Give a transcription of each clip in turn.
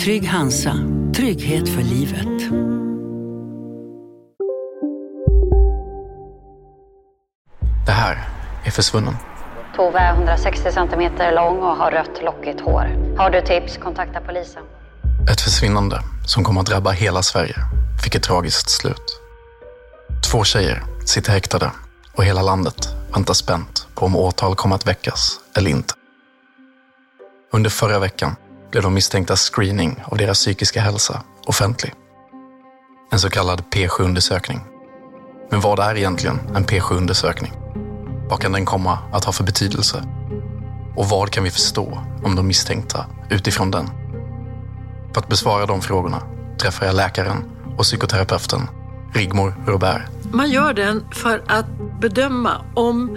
Trygg Hansa, trygghet för livet. Det här är Försvunnen. Tove är 160 centimeter lång och har rött lockigt hår. Har du tips, kontakta polisen. Ett försvinnande som kommer att drabba hela Sverige fick ett tragiskt slut. Två tjejer sitter häktade och hela landet väntar spänt på om åtal kommer att väckas eller inte. Under förra veckan blev de misstänkta screening av deras psykiska hälsa offentlig. En så kallad P7-undersökning. Men vad är egentligen en P7-undersökning? Vad kan den komma att ha för betydelse? Och vad kan vi förstå om de misstänkta utifrån den? För att besvara de frågorna träffar jag läkaren och psykoterapeuten Rigmor Robert. Man gör den för att bedöma om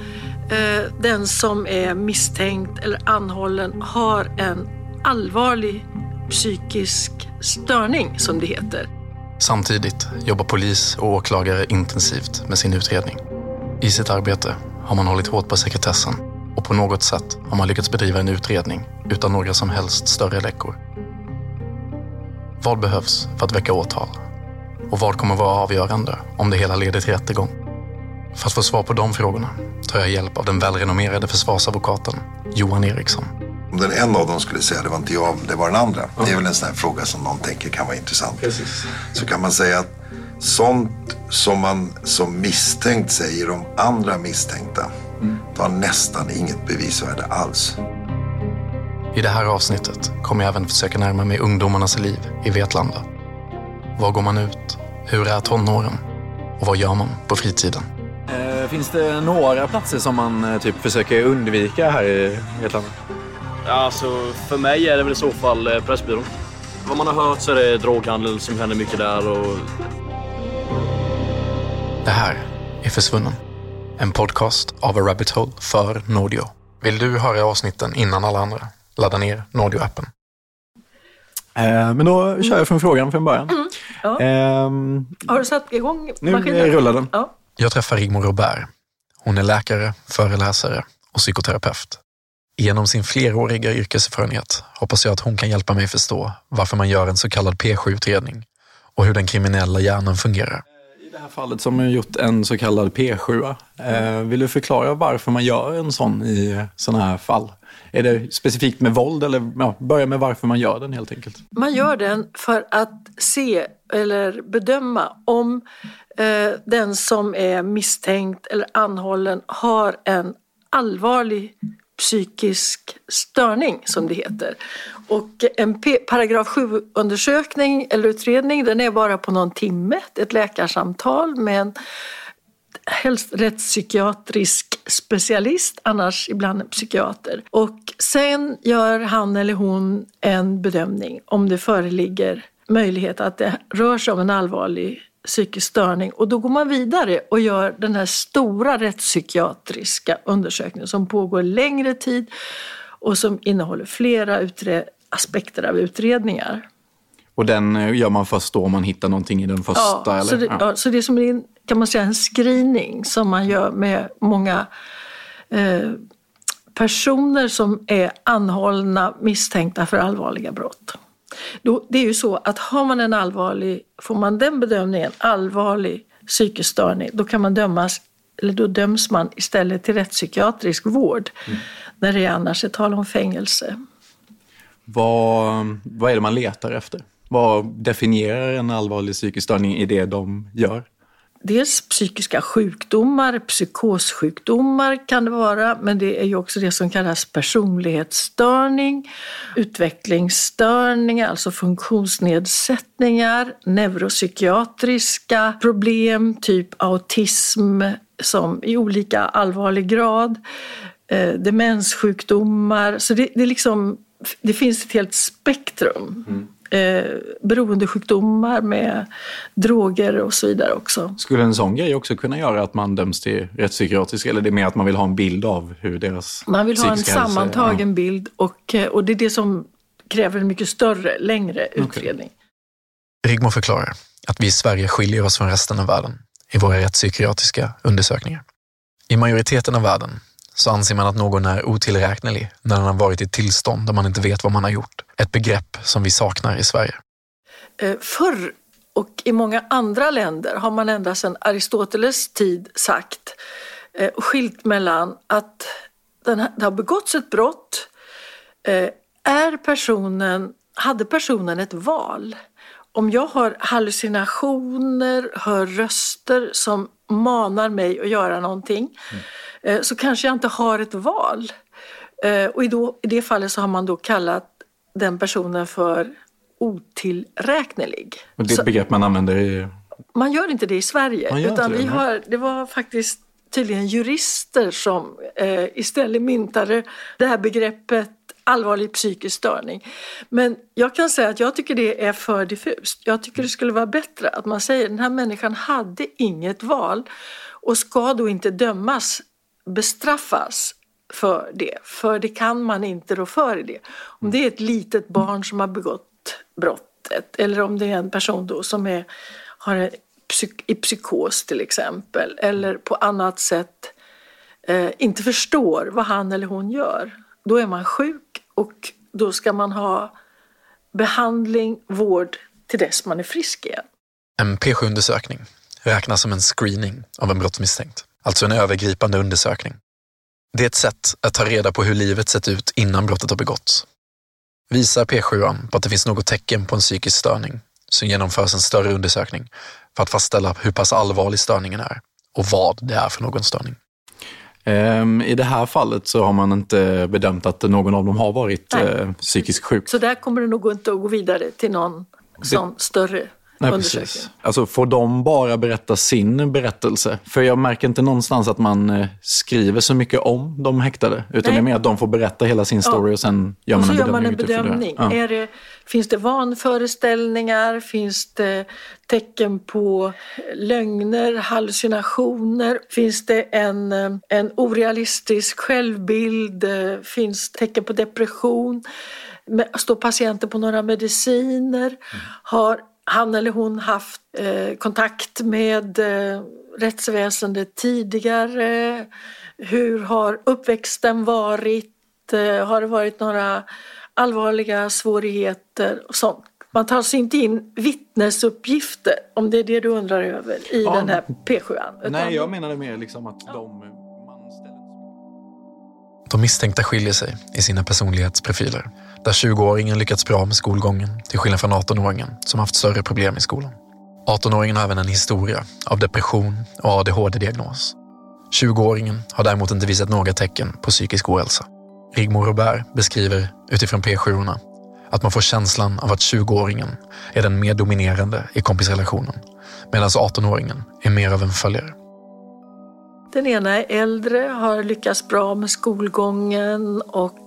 eh, den som är misstänkt eller anhållen har en allvarlig psykisk störning, som det heter. Samtidigt jobbar polis och åklagare intensivt med sin utredning. I sitt arbete har man hållit hårt på sekretessen och på något sätt har man lyckats bedriva en utredning utan några som helst större läckor. Vad behövs för att väcka åtal? Och vad kommer vara avgörande om det hela leder till rättegång? För att få svar på de frågorna tar jag hjälp av den välrenommerade försvarsadvokaten Johan Eriksson. Om den en av dem skulle säga det var inte jag, det var den andra. Det är väl en sån här fråga som någon tänker kan vara intressant. Precis. Så kan man säga att sånt som man som misstänkt säger om andra misstänkta har nästan inget bevisvärde alls. I det här avsnittet kommer jag även försöka närma mig ungdomarnas liv i Vetlanda. Var går man ut? Hur är tonåren? Och vad gör man på fritiden? Eh, Finns det några platser som man eh, typ försöker undvika här i Vetlanda? Alltså, för mig är det väl i så fall eh, Pressbyrån. Vad man har hört så är det droghandel som händer mycket där och Det här är Försvunnen. En podcast av A Rabbit Hole för Nordio. Vill du höra avsnitten innan alla andra? Ladda ner Nordio-appen. Eh, Men då kör jag från frågan från början. Ja. Ehm, Har du satt igång Nu maskinen? rullar den. Ja. Jag träffar Rigmor Robert. Hon är läkare, föreläsare och psykoterapeut. Genom sin fleråriga yrkeserfarenhet hoppas jag att hon kan hjälpa mig förstå varför man gör en så kallad P7-utredning och hur den kriminella hjärnan fungerar. I det här fallet som har gjort en så kallad P7. Eh, vill du förklara varför man gör en sån i sådana här fall? Är det specifikt med våld eller ja, börja med varför man gör den helt enkelt? Man gör den för att se eller bedöma om eh, den som är misstänkt eller anhållen har en allvarlig psykisk störning, som det heter. Och en paragraf 7-undersökning eller utredning, den är bara på någon timme. Ett läkarsamtal med en helst rättspsykiatrisk specialist, annars ibland en psykiater. Och sen gör han eller hon en bedömning om det föreligger möjlighet att det rör sig om en allvarlig psykisk störning. Och då går man vidare och gör den här stora rättspsykiatriska undersökningen som pågår längre tid och som innehåller flera utre- aspekter av utredningar. Och den eh, gör man först då om man hittar någonting i den första? Ja, eller? så, det, Ja. ja, så det är som en, kan man säga en screening som man gör med många eh, personer som är anhållna misstänkta för allvarliga brott. Då, det är ju så att har man en allvarlig, får man den bedömningen, allvarlig psykisk störning, då kan man dömas, eller då döms man istället till rättspsykiatrisk vård. När det annars är tal om fängelse. Vad, vad är det man letar efter? Vad definierar en allvarlig psykisk störning i det de gör? Dels psykiska sjukdomar, psykossjukdomar kan det vara, men det är ju också det som kallas personlighetsstörning, utvecklingsstörningar, alltså funktionsnedsättningar, neuropsykiatriska problem, typ autism som i olika allvarlig grad, eh, demenssjukdomar. Så det, det, liksom, det finns ett helt spektrum. Mm eh, beroendesjukdomar med droger och så vidare också. Skulle en sån grej också kunna göra att man döms till rättspsykiatrisk eller det är mer att man vill ha en bild av hur deras Man vill ha en sammantagen ja. bild och, eh, och det är det som kräver en mycket större, längre utredning. Okay. Rigmor förklarar att vi i Sverige skiljer oss från resten av världen i våra rättspsykiatriska undersökningar. I majoriteten av världen så anser man att någon är otillräknelig när den har varit i ett tillstånd där man inte vet vad man har gjort. Ett begrepp som vi saknar i Sverige. Eh, förr och i många andra länder har man ända sedan Aristoteles tid sagt eh, och skilt mellan att det har begåtts ett brott. Eh, är personen, hade personen ett val? Om jag har hallucinationer, hör röster som manar mig att göra någonting mm Eh, så kanske jag inte har ett val. Eh, och i, då, i det fallet så har man då kallat den personen för otillräknelig. Och det är ett begrepp man använder i... Man gör inte det i Sverige. utan vi har, det var faktiskt tydligen jurister som eh, istället myntade det här begreppet allvarlig psykisk störning. Men jag kan säga att jag tycker det är för diffust. Jag tycker det skulle vara bättre att man säger att den här människan hade inget val och ska då inte dömas bestraffas för det. För det kan man inte rå för i det. Om det är ett litet barn som har begått brottet eller om det är en person då som är, har en psyk, i psykos till exempel eller på annat sätt eh, inte förstår vad han eller hon gör. Då är man sjuk och då ska man ha behandling, vård till dess man är frisk igen. En P7-undersökning räknas som en screening av en brottsmisstänkt alltså en övergripande undersökning. Det är ett sätt att ta reda på hur livet sett ut innan brottet har begåtts. Visar P7 på att det finns något tecken på en psykisk störning så genomförs en större undersökning för att fastställa hur pass allvarlig störningen är och vad det är för någon störning. Ehm, I det här fallet så har man inte bedömt att någon av dem har varit Nej. Eh, psykiskt sjuk. Så där kommer det nog inte att gå vidare till någon sån större Nej, precis. Alltså får de bara berätta sin berättelse? För jag märker inte någonstans att man eh, skriver så mycket om de häktade. Utan Nej. det är mer att de får berätta hela sin story ja. och sen gör man en bedömning. Man en bedömning. Ja. Är det, finns det vanföreställningar? Finns det tecken på lögner, hallucinationer? Finns det en, eh, en orealistisk självbild? Finns tecken på depression? Står patienten på några mediciner? Mm. Har han eller hon haft eh, kontakt med eh, rättsväsendet tidigare? Hur har uppväxten varit? Eh, har det varit några allvarliga svårigheter och sånt? Man tar alltså inte in vittnesuppgifter, om det är det du undrar över, i ja, den här P7. Nej, jag menade mer liksom att ja. de... De misstänkta skiljer sig i sina personlighetsprofiler där 20-åringen lyckats bra med skolgången till skillnad från 18-åringen som haft större problem i skolan. 18-åringen har även en historia av depression och ADHD-diagnos. 20-åringen har däremot inte visat några tecken på psykisk ohälsa. Rigmor Robert beskriver utifrån P7 att man får känslan av att 20-åringen är den mer dominerande i kompisrelationen medan 18-åringen är mer av en följare. Den ena är äldre, har lyckats bra med skolgången och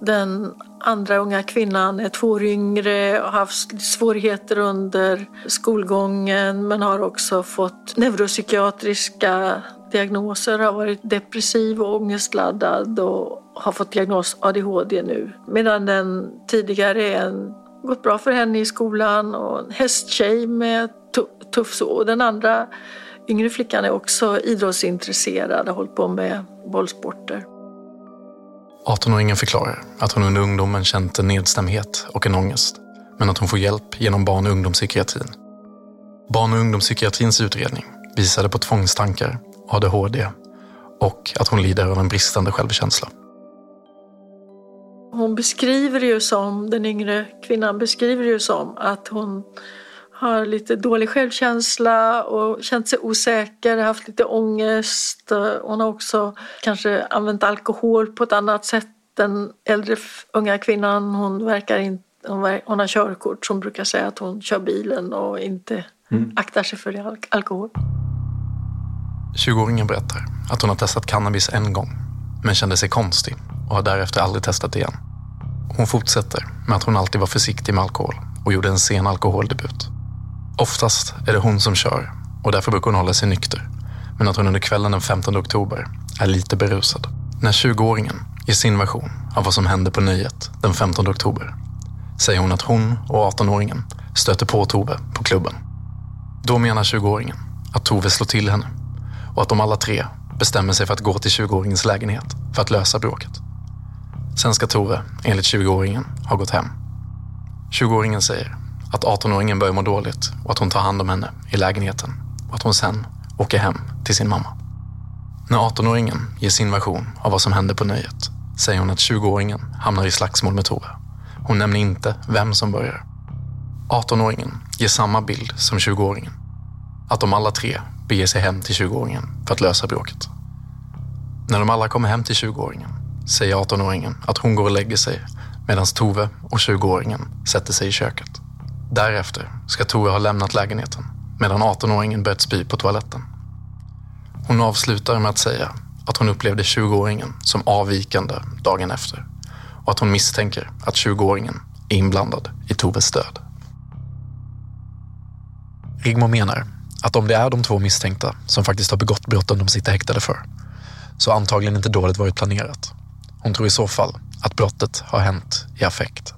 den andra unga kvinnan är två år yngre och har haft svårigheter under skolgången men har också fått neuropsykiatriska diagnoser, har varit depressiv och ångestladdad och har fått diagnos ADHD nu. Medan den tidigare är en, gått bra för henne i skolan och en hästtjej med tuff så. Och den andra yngre flickan är också idrottsintresserad och har hållit på med bollsporter. 18-åringen förklarar att hon under ungdomen känt en nedstämdhet och en ångest, men att hon får hjälp genom barn och ungdomspsykiatrin. Barn och ungdomspsykiatrins utredning visade på tvångstankar, ADHD och att hon lider av en bristande självkänsla. Hon beskriver det ju som, den yngre kvinnan beskriver det ju som att hon har lite dålig självkänsla och känt sig osäker, haft lite ångest. Hon har också kanske använt alkohol på ett annat sätt. Den äldre unga kvinnan, hon verkar inte hon har körkort som brukar säga att hon kör bilen och inte mm. aktar sig för alkohol. 20-åringen berättar att hon har testat cannabis en gång men kände sig konstig och har därefter aldrig testat igen. Hon fortsätter med att hon alltid var försiktig med alkohol och gjorde en sen alkoholdebut. Oftast är det hon som kör och därför brukar hon hålla sig nykter. Men att hon under kvällen den 15 oktober är lite berusad. När 20-åringen ger sin version av vad som hände på nöjet den 15 oktober säger hon att hon och 18-åringen stöter på Tove på klubben. Då menar 20-åringen att Tove slår till henne och att de alla tre bestämmer sig för att gå till 20-åringens lägenhet för att lösa bråket. Sen ska Tove, enligt 20-åringen, ha gått hem. 20-åringen säger att 18-åringen börjar må dåligt och att hon tar hand om henne i lägenheten och att hon sen åker hem till sin mamma. När 18-åringen ger sin version av vad som hände på nöjet säger hon att 20-åringen hamnar i slagsmål med Tove. Hon nämner inte vem som börjar. 18-åringen ger samma bild som 20-åringen. Att de alla tre beger sig hem till 20-åringen för att lösa bråket. När de alla kommer hem till 20-åringen säger 18-åringen att hon går och lägger sig medan Tove och 20-åringen sätter sig i köket. Därefter ska Tove ha lämnat lägenheten medan 18-åringen börjat spy på toaletten. Hon avslutar med att säga att hon upplevde 20-åringen som avvikande dagen efter och att hon misstänker att 20-åringen är inblandad i Toves död. Rigmor menar att om det är de två misstänkta som faktiskt har begått brotten de sitter häktade för så har antagligen inte dådet varit planerat. Hon tror i så fall att brottet har hänt i affekt.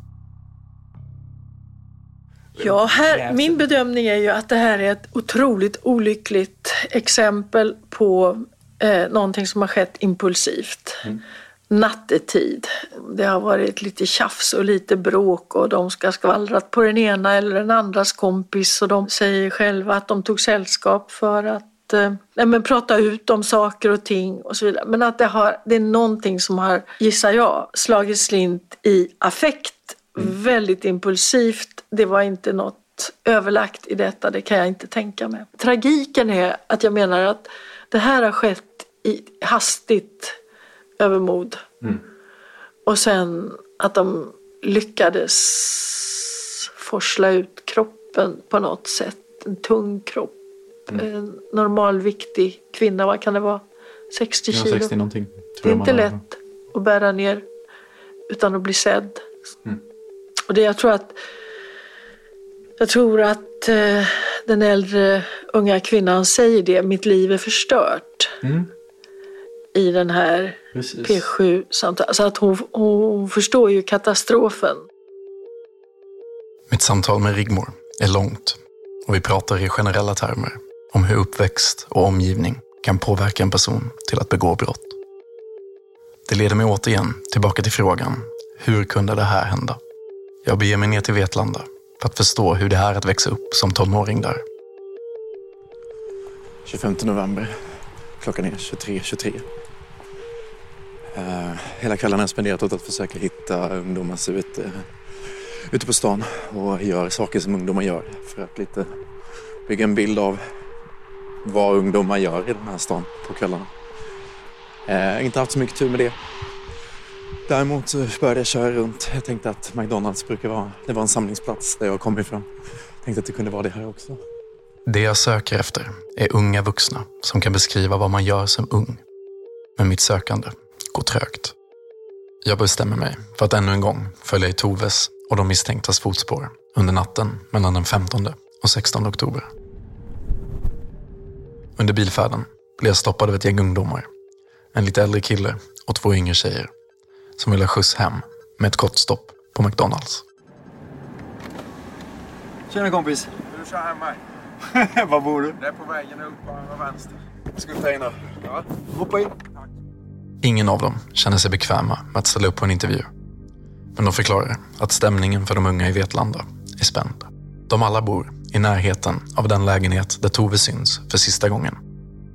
Ja, här, min bedömning är ju att det här är ett otroligt olyckligt exempel på eh, någonting som har skett impulsivt. Mm. Nattetid. Det har varit lite tjafs och lite bråk och de ska skvallrat på den ena eller den andras kompis och de säger själva att de tog sällskap för att eh, nej, men prata ut om saker och ting och så vidare. Men att det, har, det är någonting som har, gissar jag, slagit slint i affekt Mm. Väldigt impulsivt. Det var inte något överlagt i detta, det kan jag inte tänka mig. Tragiken är att jag menar att det här har skett i hastigt övermod. Mm. Och sen att de lyckades forsla ut kroppen på något sätt. En tung kropp. Mm. En normalviktig kvinna, vad kan det vara? 60 kilo. Ja, 60 någonting. Det är inte lätt att bära ner utan att bli sedd. Mm. Och det, jag tror att, jag tror att eh, den äldre unga kvinnan säger det, mitt liv är förstört. Mm. I den här P7-samtalet. Så att hon, hon förstår ju katastrofen. Mitt samtal med Rigmor är långt och vi pratar i generella termer om hur uppväxt och omgivning kan påverka en person till att begå brott. Det leder mig återigen tillbaka till frågan, hur kunde det här hända? Jag beger mig ner till Vetlanda för att förstå hur det är att växa upp som tonåring där. 25 november. Klockan är 23.23. 23. Uh, hela kvällen har jag spenderat åt att försöka hitta ungdomar som ute, ute på stan och gör saker som ungdomar gör för att lite bygga en bild av vad ungdomar gör i den här stan på kvällarna. Jag uh, har inte haft så mycket tur med det. Däremot så började jag köra runt. Jag tänkte att McDonalds brukar vara, det var en samlingsplats där jag kom ifrån. Jag tänkte att det kunde vara det här också. Det jag söker efter är unga vuxna som kan beskriva vad man gör som ung. Men mitt sökande går trögt. Jag bestämmer mig för att ännu en gång följa i Toves och de misstänktas fotspår under natten mellan den 15 och 16 oktober. Under bilfärden blir jag stoppad av ett gäng ungdomar. En lite äldre kille och två yngre tjejer som vill ha skjuts hem med ett kort stopp på McDonalds. Tjena kompis. Du kör hem mig. Var bor du? Det är på vägen upp på vänster. Ska vi ta in Ja. Hoppa in. Ingen av dem känner sig bekväma med att ställa upp på en intervju. Men de förklarar att stämningen för de unga i Vetlanda är spänd. De alla bor i närheten av den lägenhet där Tove syns för sista gången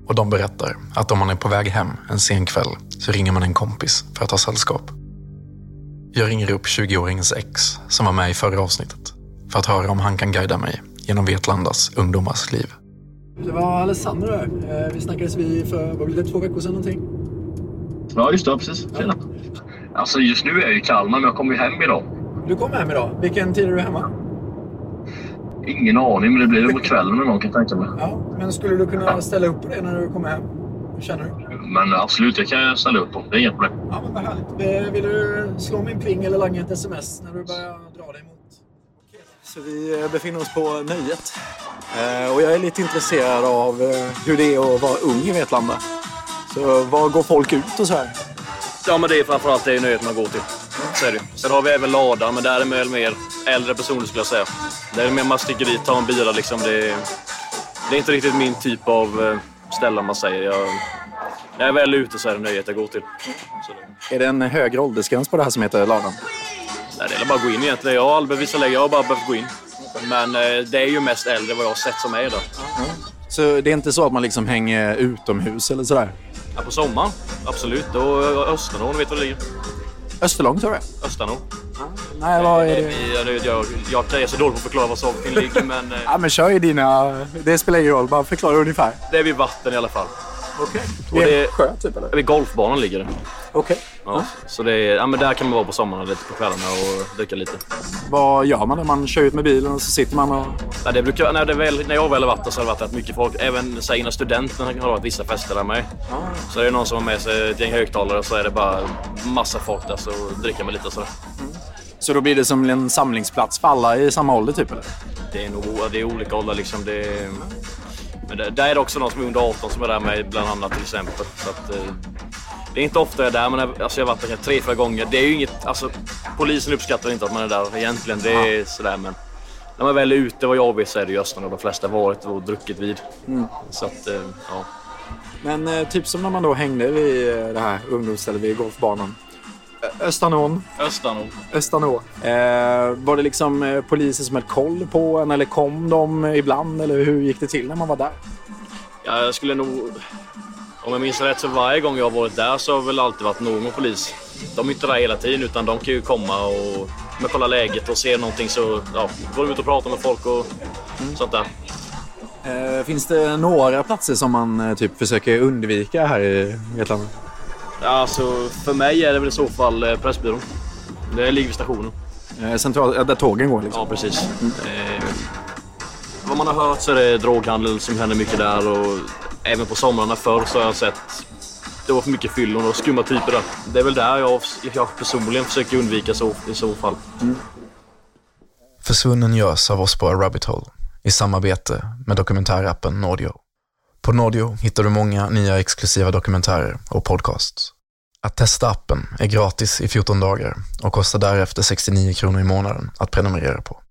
och de berättar att om man är på väg hem en sen kväll så ringer man en kompis för att ha sällskap. Jag ringer upp 20-åringens ex som var med i förra avsnittet för att höra om han kan guida mig genom Vetlandas ungdomars liv. Det var Alessandro där. Eh, Vi snackades vid för, vad blir det, två veckor sedan någonting? Ja, just det. Precis. Tjena. Alltså just nu är jag i Kalmar, men jag kommer ju hem idag. Du kommer hem idag. Vilken tid är du hemma? Ingen aning, men det blir på kvällen någon gång kan jag tänka mig. Ja, men skulle du kunna ställa upp på det när du kommer hem? Känner du? Men absolut, det kan jag ställa upp på. Det är inget problem. Ja, men vad härligt. Vill du slå min pling eller langa ett sms när du börjar dra dig mot? Okej. Så vi eh, befinner oss på Nöjet. Eh, Och jag är lite intresserad av eh, hur det är att vara ung i Vetlanda. Så var går folk ut och så här? Ja, men det är framförallt det nöjet man går till. Så är det. Sen har vi även ladan, men där är det mer äldre personer skulle jag säga. Där är mer man sticker dit, tar en bira liksom. Det är, det är inte riktigt min typ av eh, ställe man säger. Jag, när jag är väl ute så är det nöjet jag går till. Det, Är det en högre åldersgräns på det här som heter ladan? nej, det är bara att gå in egentligen. Jag har aldrig vissa lägen, jag har bara behövt gå in. Men eh, det är ju mest äldre vad jag har sett som är där. Så det är inte så att man liksom hänger utomhus eller sådär? Ja, på sommaren, absolut. Då Östernån, vet du var det ligger? Österlång tror jag. Östernån. Nej, vad är det? Jag, jag, jag är så dålig på att förklara var saker ligger, men eh, Ja, men kör ju dina... Det spelar ingen roll, bara förklara ungefär. det är vid vatten i alla fall. Okej. Och Det är en sjö typ eller? Vid golfbanan ligger det. Okej. Ja, Så det är, ja, men där kan man vara på sommaren lite på kvällarna och dricka lite. Vad gör man när man kör ut med bilen och så sitter man och... Ja, det brukar, när, det väl, när jag väl har varit där så har det varit rätt mycket folk. Även så här, innan studenten har det varit vissa fester där med. Så är det någon som har med sig ett gäng högtalare så är det bara massa folk där så dricker man lite och sådär. Så då blir det som en samlingsplats för alla i samma ålder typ eller? Det är, nog, det är olika åldrar liksom. Det är, men det, där är det också någon som är under 18 som är där med bland annat till exempel. Så att, eh, det är inte ofta jag är där, men jag- alltså, jag har varit där kanske tre, fyra gånger. Det är ju inget, alltså, polisen uppskattar inte att man är där egentligen. Det är sådär, men när man väl är ute, vad jag vet, så är det ju Östern och de flesta varit och druckit vid. Mm. Så att, eh, ja. Men eh, typ som när man då hängde vid det här ungdomsstället vid golfbanan. Östanån. Östanå. Östanå. Eh, var det liksom eh, poliser som höll koll på en eller kom de ibland eller hur gick det till när man var där? Ja, jag skulle nog... Om jag minns rätt så varje gång jag har varit där så har det väl alltid varit någon polis. De är inte där hela tiden utan de kan ju komma och men kolla läget och se någonting så ja, går de ut och pratar med folk och sånt där. Eh, finns det några platser som man eh, typ försöker undvika här i Vetlanda? Ja, alltså, för mig är det väl i så fall eh, Pressbyrån. Det ligger vid stationen. Eh, central, eh, där tågen går liksom? Ja, precis. Eh, vad man har hört så är det droghandel som händer mycket där och även på somrarna förr så har jag sett det var för mycket fyllon och skumma typer där. Det är väl där jag, jag personligen försöker undvika så, i så fall. Försvunnen görs av oss på Rabbit Hole i samarbete med dokumentärappen Nordio. På Nordio hittar du många nya exklusiva dokumentärer och podcasts. Att testa appen är gratis i 14 dagar och kostar därefter 69 kronor i månaden att prenumerera på.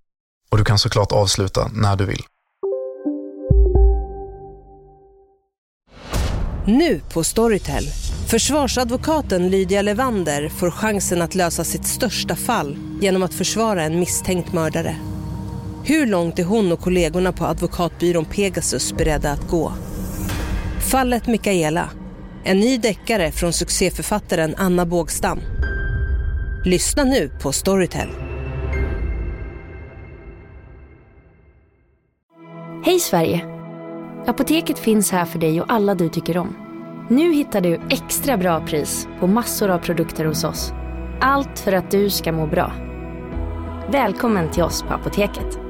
Och du kan såklart avsluta när du vill. Nu på Storytel. Försvarsadvokaten Lydia Levander får chansen att lösa sitt största fall genom att försvara en misstänkt mördare. Hur långt är hon och kollegorna på advokatbyrån Pegasus beredda att gå? Fallet Mikaela. En ny deckare från succéförfattaren Anna Bågstam. Lyssna nu på Storytel. Hej Sverige! Apoteket finns här för dig och alla du tycker om. Nu hittar du extra bra pris på massor av produkter hos oss. Allt för att du ska må bra. Välkommen till oss på Apoteket.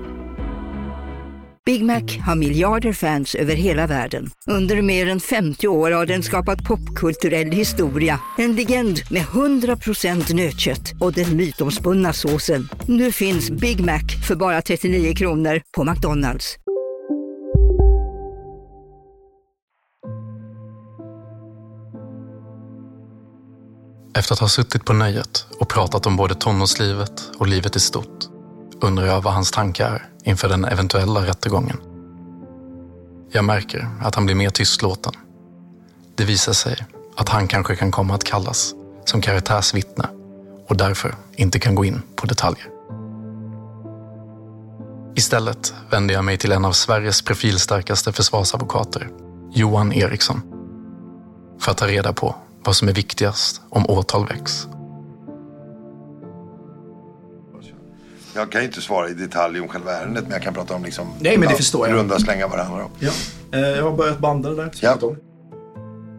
Big Mac har miljarder fans över hela världen. Under mer än 50 år har den skapat popkulturell historia. En legend med 100% nötkött och den mytomspunna såsen. Nu finns Big Mac för bara 39 kronor på McDonalds. Efter att ha suttit på nöjet och pratat om både tonårslivet och livet i stort undrar jag vad hans tankar är inför den eventuella rättegången. Jag märker att han blir mer tystlåten. Det visar sig att han kanske kan komma att kallas som karaktärsvittne och därför inte kan gå in på detaljer. Istället vänder jag mig till en av Sveriges profilstarkaste försvarsadvokater, Johan Eriksson, för att ta reda på vad som är viktigast om åtal väcks. Jag kan ju inte svara i detalj om själva ärendet, men jag kan prata om liksom, Nej, men det förstår jag. runda det handlar om. Ja. Eh, Jag har börjat banda det där. Ja.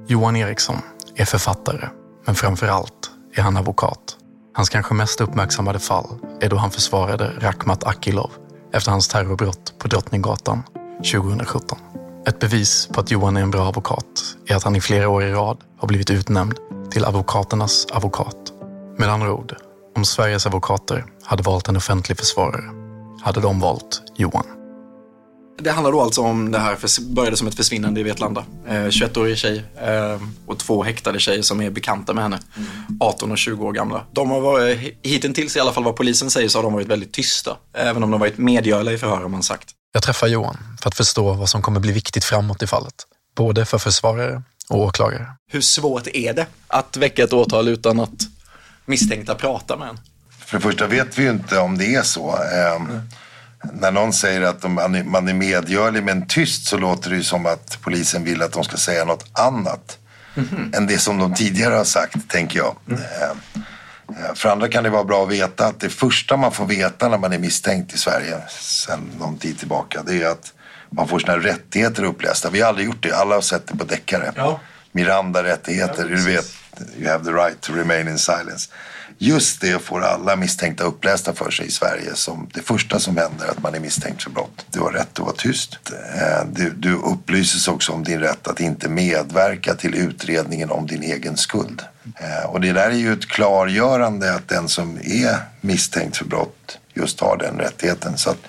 Johan Eriksson är författare, men framför allt är han advokat. Hans kanske mest uppmärksammade fall är då han försvarade Rakhmat Akilov efter hans terrorbrott på Drottninggatan 2017. Ett bevis på att Johan är en bra advokat är att han i flera år i rad har blivit utnämnd till advokaternas advokat. Med andra ord, om Sveriges advokater hade valt en offentlig försvarare hade de valt Johan. Det handlar då alltså om det här, började som ett försvinnande i Vetlanda. Eh, 21-årig tjej eh, och två häktade tjejer som är bekanta med henne. 18 och 20 år gamla. De har varit, hittills i alla fall vad polisen säger, så har de varit väldigt tysta. Även om de varit medgörliga i förhör har man sagt. Jag träffar Johan för att förstå vad som kommer bli viktigt framåt i fallet. Både för försvarare och åklagare. Hur svårt är det att väcka ett åtal utan att misstänkta pratar med en? För det första vet vi ju inte om det är så. Eh, När någon säger att man är- medgörlig men tyst så låter det ju som att polisen vill att de ska säga något annat än det som de tidigare har sagt, tänker jag. Eh, eh, För andra kan det vara bra att veta att det första man får veta när man är misstänkt i Sverige sedan någon tid tillbaka det är att man får sina rättigheter upplästa. Vi har aldrig gjort det, alla har sett det på deckare. Miranda-rättigheter, du vet, you have the right to remain in silence. Just det får alla misstänkta upplästa för sig i Sverige som det första som händer att man är misstänkt för brott. Du har rätt att vara tyst. Eh, du, du upplyses också om din rätt att inte medverka till utredningen om din egen skuld. Eh, och det där är ju ett klargörande att den som är misstänkt för brott just har den rättigheten. Så att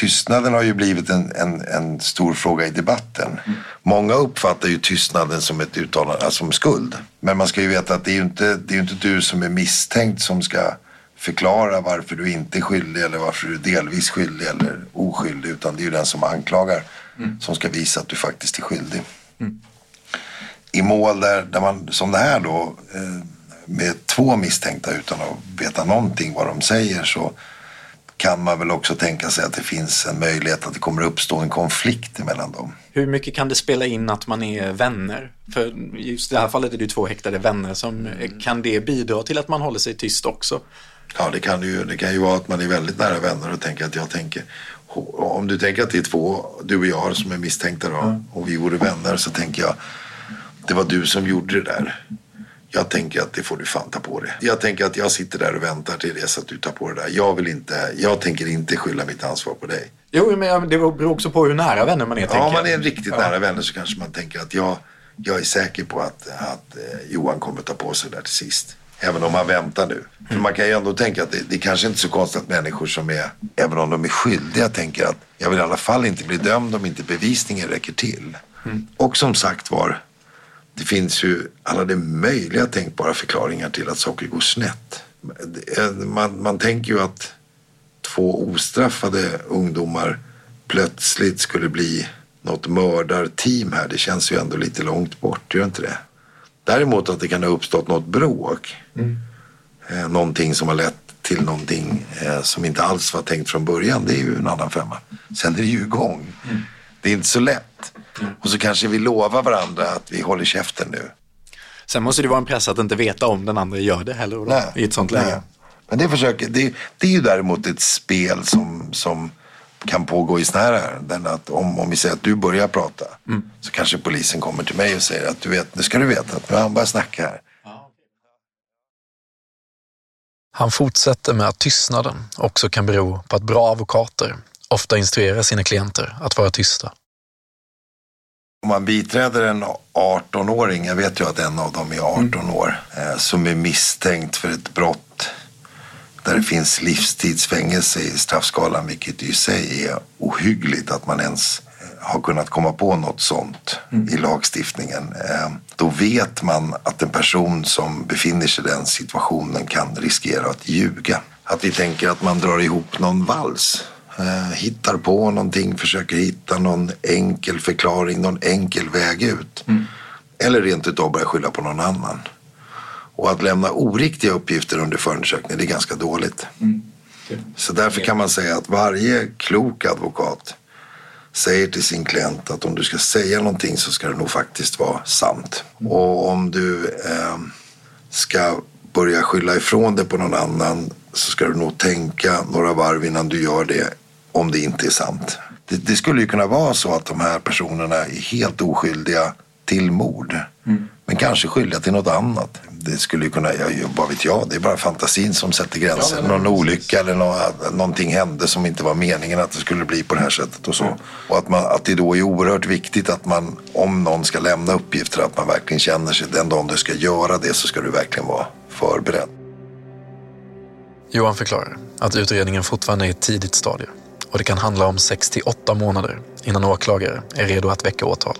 tystnaden har ju blivit en, en, en stor fråga i debatten. Många uppfattar ju tystnaden som ett uttalande, alltså som skuld. Men man ska ju veta att det är ju inte, det är inte du som är misstänkt som ska förklara varför du inte är skyldig eller varför du är delvis skyldig eller oskyldig. Utan det är ju den som anklagar som ska visa att du faktiskt är skyldig. I mål där, där man, som det här då, eh, med två misstänkta utan att veta någonting vad de säger så kan man väl också tänka sig att det finns en möjlighet att det kommer uppstå en konflikt mellan dem. Hur mycket kan det spela in att man är vänner? För just i det här fallet är det ju två häktade vänner. Som, kan det bidra till att man håller sig tyst också? Ja, det kan, ju, det kan ju vara att man är väldigt nära vänner och tänker att jag tänker om du tänker att det är två, du och jag som är misstänkta då, och vi vore vänner så tänker jag det var du som gjorde det där. Jag tänker att det får du fan ta på dig. Jag tänker att jag sitter där och väntar till dess att du tar på det där. Jag vill inte, jag tänker inte skylla mitt ansvar på dig. Jo, men det beror också på hur nära vänner man är. Ja, jag. man är riktigt Ja. nära vänner så kanske man tänker att jag, jag är säker på att, att eh, Johan kommer ta på sig det där till sist. Även om han väntar nu. För man kan ju ändå tänka att det, det kanske inte är så konstigt att människor som är, även om de är skyldiga, tänker att jag vill i alla fall inte bli dömd om inte bevisningen räcker till. Och som sagt var, det finns ju alla de möjliga tänkbara förklaringar till att saker går snett. Man, man tänker ju att två ostraffade ungdomar plötsligt skulle bli något mördarteam här. Det känns ju ändå lite långt bort, gör inte det? Däremot att det kan ha uppstått något bråk. Eh, någonting som har lett till någonting eh, som inte alls var tänkt från början. Det är ju en annan femma. Sen är det ju igång. Det är inte så lätt. Och så kanske vi lovar varandra att vi håller käften nu. Sen måste det vara en press att inte veta om den andra gör det heller då, i ett sånt läge. Nej. Men det, försöker, det, det är ju däremot ett spel som, som kan pågå i såna här ärenden. Att om, om vi säger att du börjar prata så kanske polisen kommer till mig och säger att du vet, nu ska du veta att nu har han börjat snacka här. Han fortsätter med att tystnaden också kan bero på att bra advokater ofta instruerar sina klienter att vara tysta. Om man biträder en 18-åring, jag vet ju att en av dem är 18 år, eh, som är misstänkt för ett brott där det finns livstidsfängelse i straffskalan, vilket i sig är ohyggligt att man ens eh, har kunnat komma på något sånt i lagstiftningen. Eh, Då vet man att en person som befinner sig i den situationen kan riskera att ljuga. Att vi tänker att man drar ihop någon vals hittar på någonting, försöker hitta någon enkel förklaring, någon enkel väg ut. Eller rent utav börja skylla på någon annan. Och att lämna oriktiga uppgifter under förundersökningen, det är ganska dåligt. Så därför kan man säga att varje klok advokat säger till sin klient att om du ska säga någonting så ska det nog faktiskt vara sant. Och om du eh, ska börja skylla ifrån det på någon annan så ska du nog tänka några varv innan du gör det om det inte är sant. Det, det skulle ju kunna vara så att de här personerna är helt oskyldiga till mord. Mm. Men kanske skyldiga till något annat. Det skulle ju kunna, ja, vad vet jag, det är bara fantasin som sätter gränser. Ja, Någon olycka eller något, någonting hände som inte var meningen att det skulle bli på det här sättet och så. Mm. Och att, man, att det då är oerhört viktigt att man, om någon ska lämna uppgifter, att man verkligen känner sig, den dagen du ska göra det så ska du verkligen vara förberedd. Johan förklarar att utredningen fortfarande är i ett tidigt stadie och det kan handla om 6 till 8 månader innan åklagare är redo att väcka åtal.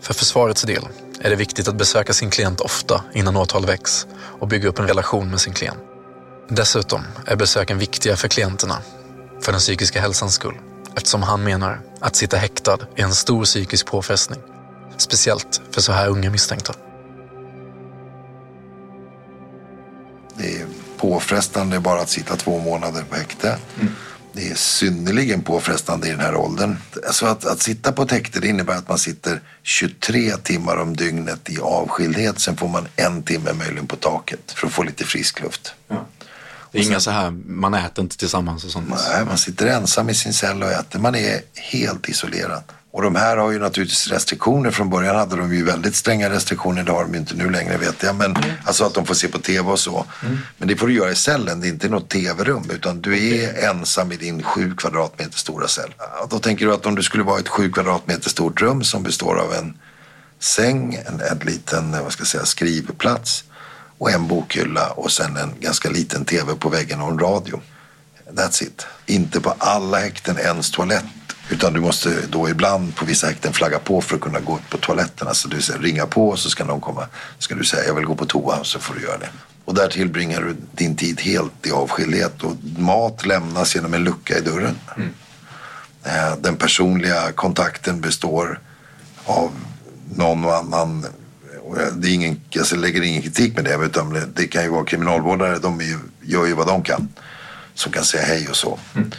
För försvarets del är det viktigt att besöka sin klient ofta innan åtal väcks och bygga upp en relation med sin klient. Dessutom är besöken viktiga för klienterna, för den psykiska hälsans skull, eftersom han menar att sitta häktad är en stor psykisk påfrestning, speciellt för så här unga misstänkta. Det är påfrestande bara att sitta två månader på häkte. Mm. Det är synnerligen påfrestande i den här åldern. Alltså att, att sitta på ett häkte innebär att man sitter 23 timmar om dygnet i avskildhet. Sen får man en timme möjligen på taket för att få lite frisk luft. Ja. Det är inga så här, man äter inte tillsammans och sånt? Nej, man sitter ensam i sin cell och äter. Man är helt isolerad. Och de här har ju naturligtvis restriktioner. Från början hade de ju väldigt stränga restriktioner. Det har de ju inte nu längre vet jag. Men, mm. Alltså att de får se på tv och så. Mm. Men det får du göra i cellen. Det är inte något tv-rum. Utan du är ensam i din sju kvadratmeter stora cell. Då tänker du att om du skulle vara ett sju kvadratmeter stort rum som består av en säng, en, en liten vad ska jag säga, skrivplats och en bokhylla och sen en ganska liten tv på väggen och en radio. That's it. Inte på alla häkten ens toalett utan du måste då ibland på vissa häkten flagga på för att kunna gå på toaletten. Alltså du ringa på så ska någon komma. Ska du säga jag vill gå på toa så får du göra det. Och där tillbringar du din tid helt i avskildhet och mat lämnas genom en lucka i dörren. Mm. Eh, den personliga kontakten består av någon annan det är ingen, jag lägger ingen kritik med det, utan det kan ju vara kriminalvårdare, de ju, gör ju vad de kan. Som kan säga hej och så. Mm.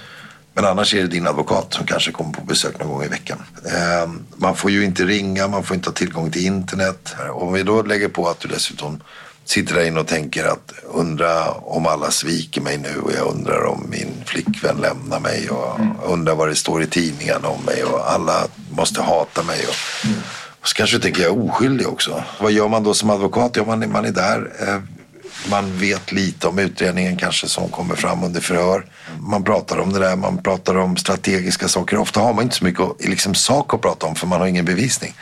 Men annars är det din advokat som kanske kommer på besök någon gång i veckan. Ehm, man får ju inte ringa, man får inte ha tillgång till internet. Om vi då lägger på att du dessutom sitter där inne och tänker att undra om alla sviker mig nu och jag undrar om min flickvän lämnar mig och mm. undrar vad det står i tidningen om mig och alla måste hata mig. Och, mm. och så kanske du tänker jag är oskyldig också. Vad gör man då som advokat? Ja, man, man är där. Man vet lite om utredningen kanske som kommer fram under förhör. Man pratar om det där, man pratar om strategiska saker. Ofta har man inte så mycket liksom, sak att prata om för man har ingen bevisning.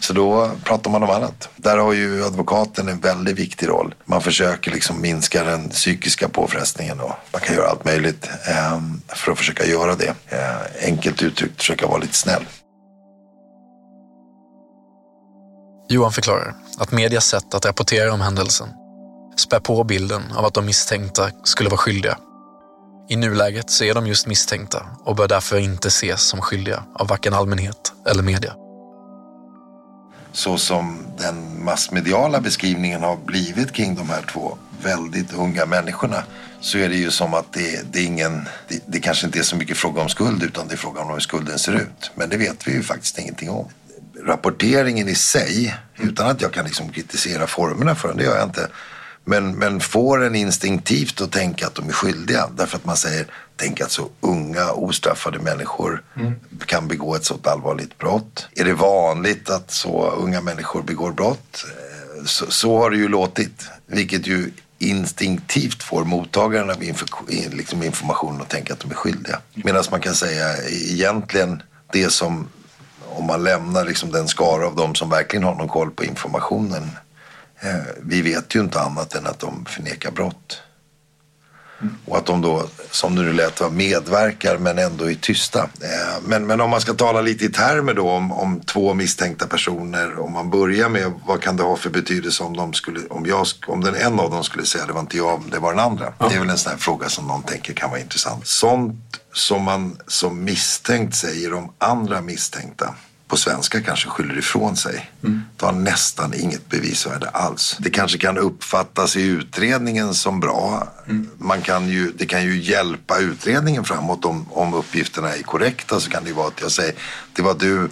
Så då pratar man om annat. Där har ju advokaten en väldigt viktig roll. Man försöker liksom minska den psykiska påfrestningen och man kan göra allt möjligt ehm, för att försöka göra det. Eh, enkelt uttryckt försöka vara lite snäll. Johan förklarar att medias sätt att rapportera om händelsen spär på bilden av att de misstänkta skulle vara skyldiga. I nuläget så är de just misstänkta och bör därför inte ses som skyldiga av varken allmänhet eller media. Så som den massmediala beskrivningen har blivit kring de här två väldigt unga människorna så är det ju som att det, det är ingen, det, det kanske inte är så mycket fråga om skuld utan det är fråga om hur skulden ser ut. Men det vet vi ju faktiskt ingenting om. Rapporteringen i sig, utan att jag kan liksom kritisera formerna för den, det gör jag inte men, men får en instinktivt att tänka att de är skyldiga. Därför att man säger, tänk att så unga ostraffade människor mm. kan begå ett sådant allvarligt brott. Är det vanligt att så unga människor begår brott? Eh, så, så har det ju låtit. Vilket ju instinktivt får mottagaren av inf liksom information att tänka att de är skyldiga. Medan man kan säga egentligen det som om man lämnar liksom den skara av dem som verkligen har någon koll på informationen vi vet ju inte annat än att de förnekar brott. Mm. Och att de då, som det nu lät, medverkar men ändå är tysta. Eh, men, men om man ska tala lite i termer då om, om två misstänkta personer. Om man börjar med vad kan det ha för betydelse om, de skulle, om, jag, om den en av dem skulle säga det var inte jag, det var den andra. Ja. Det är väl en sån här fråga som någon tänker kan vara intressant. Sånt som man som misstänkt säger om andra misstänkta på svenska kanske skyller ifrån sig. Mm. Det har nästan inget bevisvärde alls. Det kanske kan uppfattas i utredningen som bra. Mm. Man kan ju, det kan ju hjälpa utredningen framåt om, om uppgifterna är korrekta. Så kan det vara att jag säger, det var du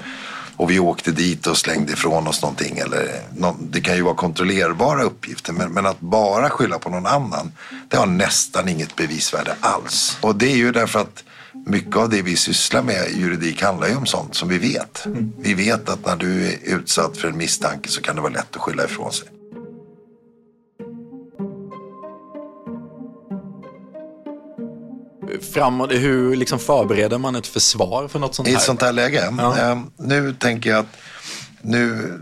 och vi åkte dit och slängde ifrån oss någonting. Eller, det kan ju vara kontrollerbara uppgifter men, men att bara skylla på någon annan det har nästan inget bevisvärde alls. Och det är ju därför att mycket av det vi sysslar med i juridik handlar ju om sånt som vi vet. Vi vet att när du är utsatt för en misstanke så kan det vara lätt att skylla ifrån sig. Framåt, hur liksom förbereder man ett försvar för något sånt här? I ett sånt här läge? Ja. Eh, nu tänker jag att nu,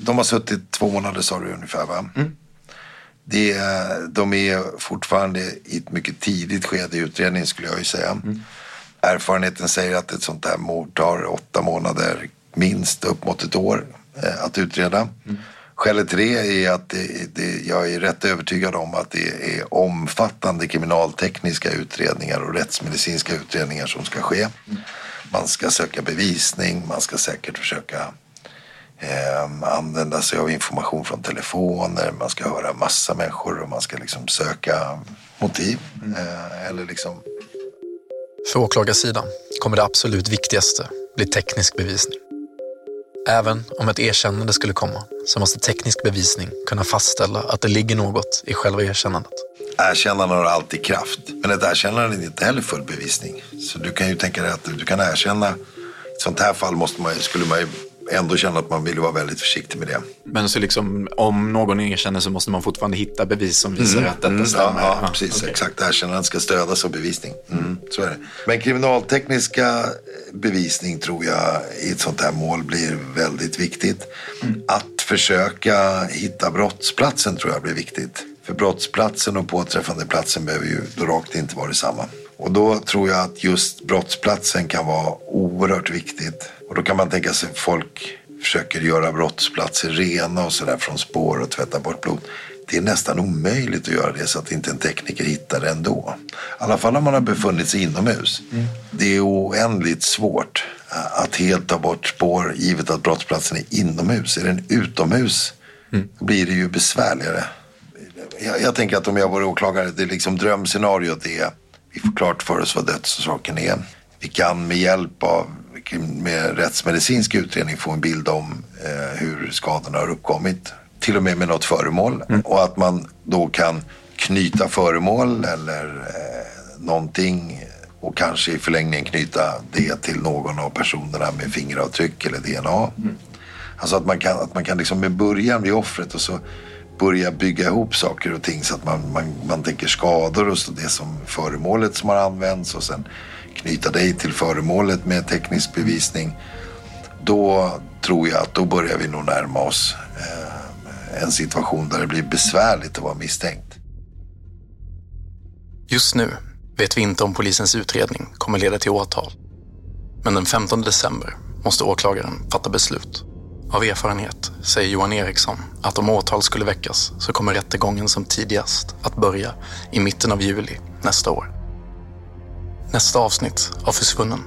de har suttit två månader sa du ungefär va? Mm. Det, är- de är fortfarande i ett mycket tidigt skede i utredningen skulle jag ju säga. Mm. Erfarenheten säger att ett sånt här mord tar åtta månader, minst upp mot ett år eh, att utreda. Skälet till det är att det, det, jag är rätt övertygad om att det är omfattande kriminaltekniska utredningar och rättsmedicinska utredningar som ska ske. Man ska söka bevisning, man ska säkert försöka eh, använda sig av information från telefoner, man ska höra massa människor och man ska liksom söka motiv. Eh, eller liksom för åklagarsidan kommer det absolut viktigaste bli teknisk bevisning. Även om ett erkännande skulle komma så måste teknisk bevisning kunna fastställa att det ligger något i själva erkännandet. Erkännande har alltid kraft. Men ett erkännande är inte heller full bevisning. Så du kan ju tänka dig att du kan erkänna. I ett sånt här fall måste man, skulle man ju ändå känna att man vill vara väldigt försiktig med det. Men så liksom, om någon erkänner så måste man fortfarande hitta bevis som visar Mm, att detta mm, stämmer? Ja, ja precis. Exakt. Erkännandet ska stödas av bevisning. Mm, så är det. Men kriminaltekniska bevisning tror jag i ett sånt här mål blir väldigt viktigt. Att försöka hitta brottsplatsen tror jag blir viktigt. För brottsplatsen och påträffandeplatsen behöver ju då rakt inte vara detsamma. Och då tror jag att just brottsplatsen kan vara oerhört viktigt. Och då kan man tänka sig att folk försöker göra brottsplatser rena och sådär från spår och tvätta bort blod. Det är nästan omöjligt att göra det så att inte en tekniker hittar det ändå. I alla fall om man har befunnit sig inomhus. Det är oändligt svårt eh, att helt ta bort spår givet att brottsplatsen är inomhus. Är den utomhus blir det ju besvärligare. Jag, jag tänker att om jag var åklagare, det är liksom drömscenariot är vi får klart för oss vad dödsorsaken är. Vi kan med hjälp av med rättsmedicinsk utredning få en bild om eh, hur skadorna har uppkommit. Till och med med något föremål. Och att man då kan knyta föremål eller eh, någonting och kanske i förlängningen knyta det till någon av personerna med fingeravtryck eller DNA. Alltså att man kan, att man kan liksom med början vid offret och så börja bygga ihop saker och ting så att man, man, man tänker skador och så det som föremålet som har använts och sen knyta dig till föremålet med teknisk bevisning. Då tror jag att då börjar vi nog närma oss eh, en situation där det blir besvärligt att vara misstänkt. Just nu vet vi inte om polisens utredning kommer leda till åtal. Men den 15 december måste åklagaren fatta beslut. Av erfarenhet säger Johan Eriksson att om åtal skulle väckas så kommer rättegången som tidigast att börja i mitten av juli nästa år. Nästa avsnitt av Försvunnen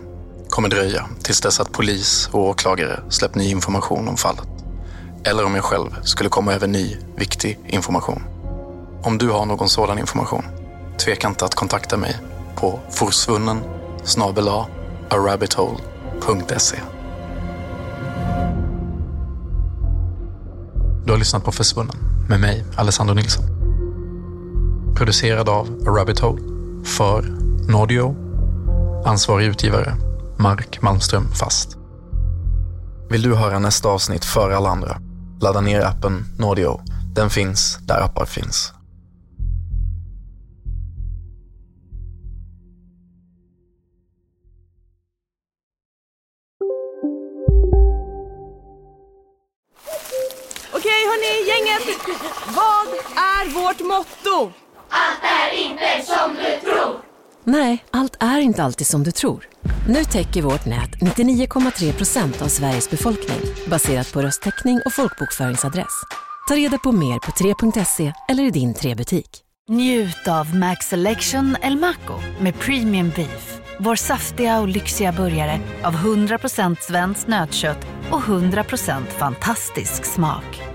kommer dröja tills dess att polis och åklagare släppt ny information om fallet. Eller om jag själv skulle komma över ny, viktig information. Om du har någon sådan information, tveka inte att kontakta mig på forsvunnen snabel-a arabbithole.se. Du har lyssnat på Försvunnen med mig, Alessandro Nilsson. Producerad av A Rabbit Hole för Nordio. Ansvarig utgivare, Mark Malmström Fast. Vill du höra nästa avsnitt före alla andra? Ladda ner appen Nordio. Den finns där appar finns. Är vårt motto? Allt är inte som du tror. Nej, allt är inte alltid som du tror. Nu täcker vårt nät 99,3 procent av Sveriges befolkning baserat på röstteckning och folkbokföringsadress. Ta reda på mer på 3.se eller i din 3-butik. Njut av Max Selection El Maco med Premium Beef. Vår saftiga och lyxiga burgare av 100% svenskt nötkött och 100% fantastisk smak.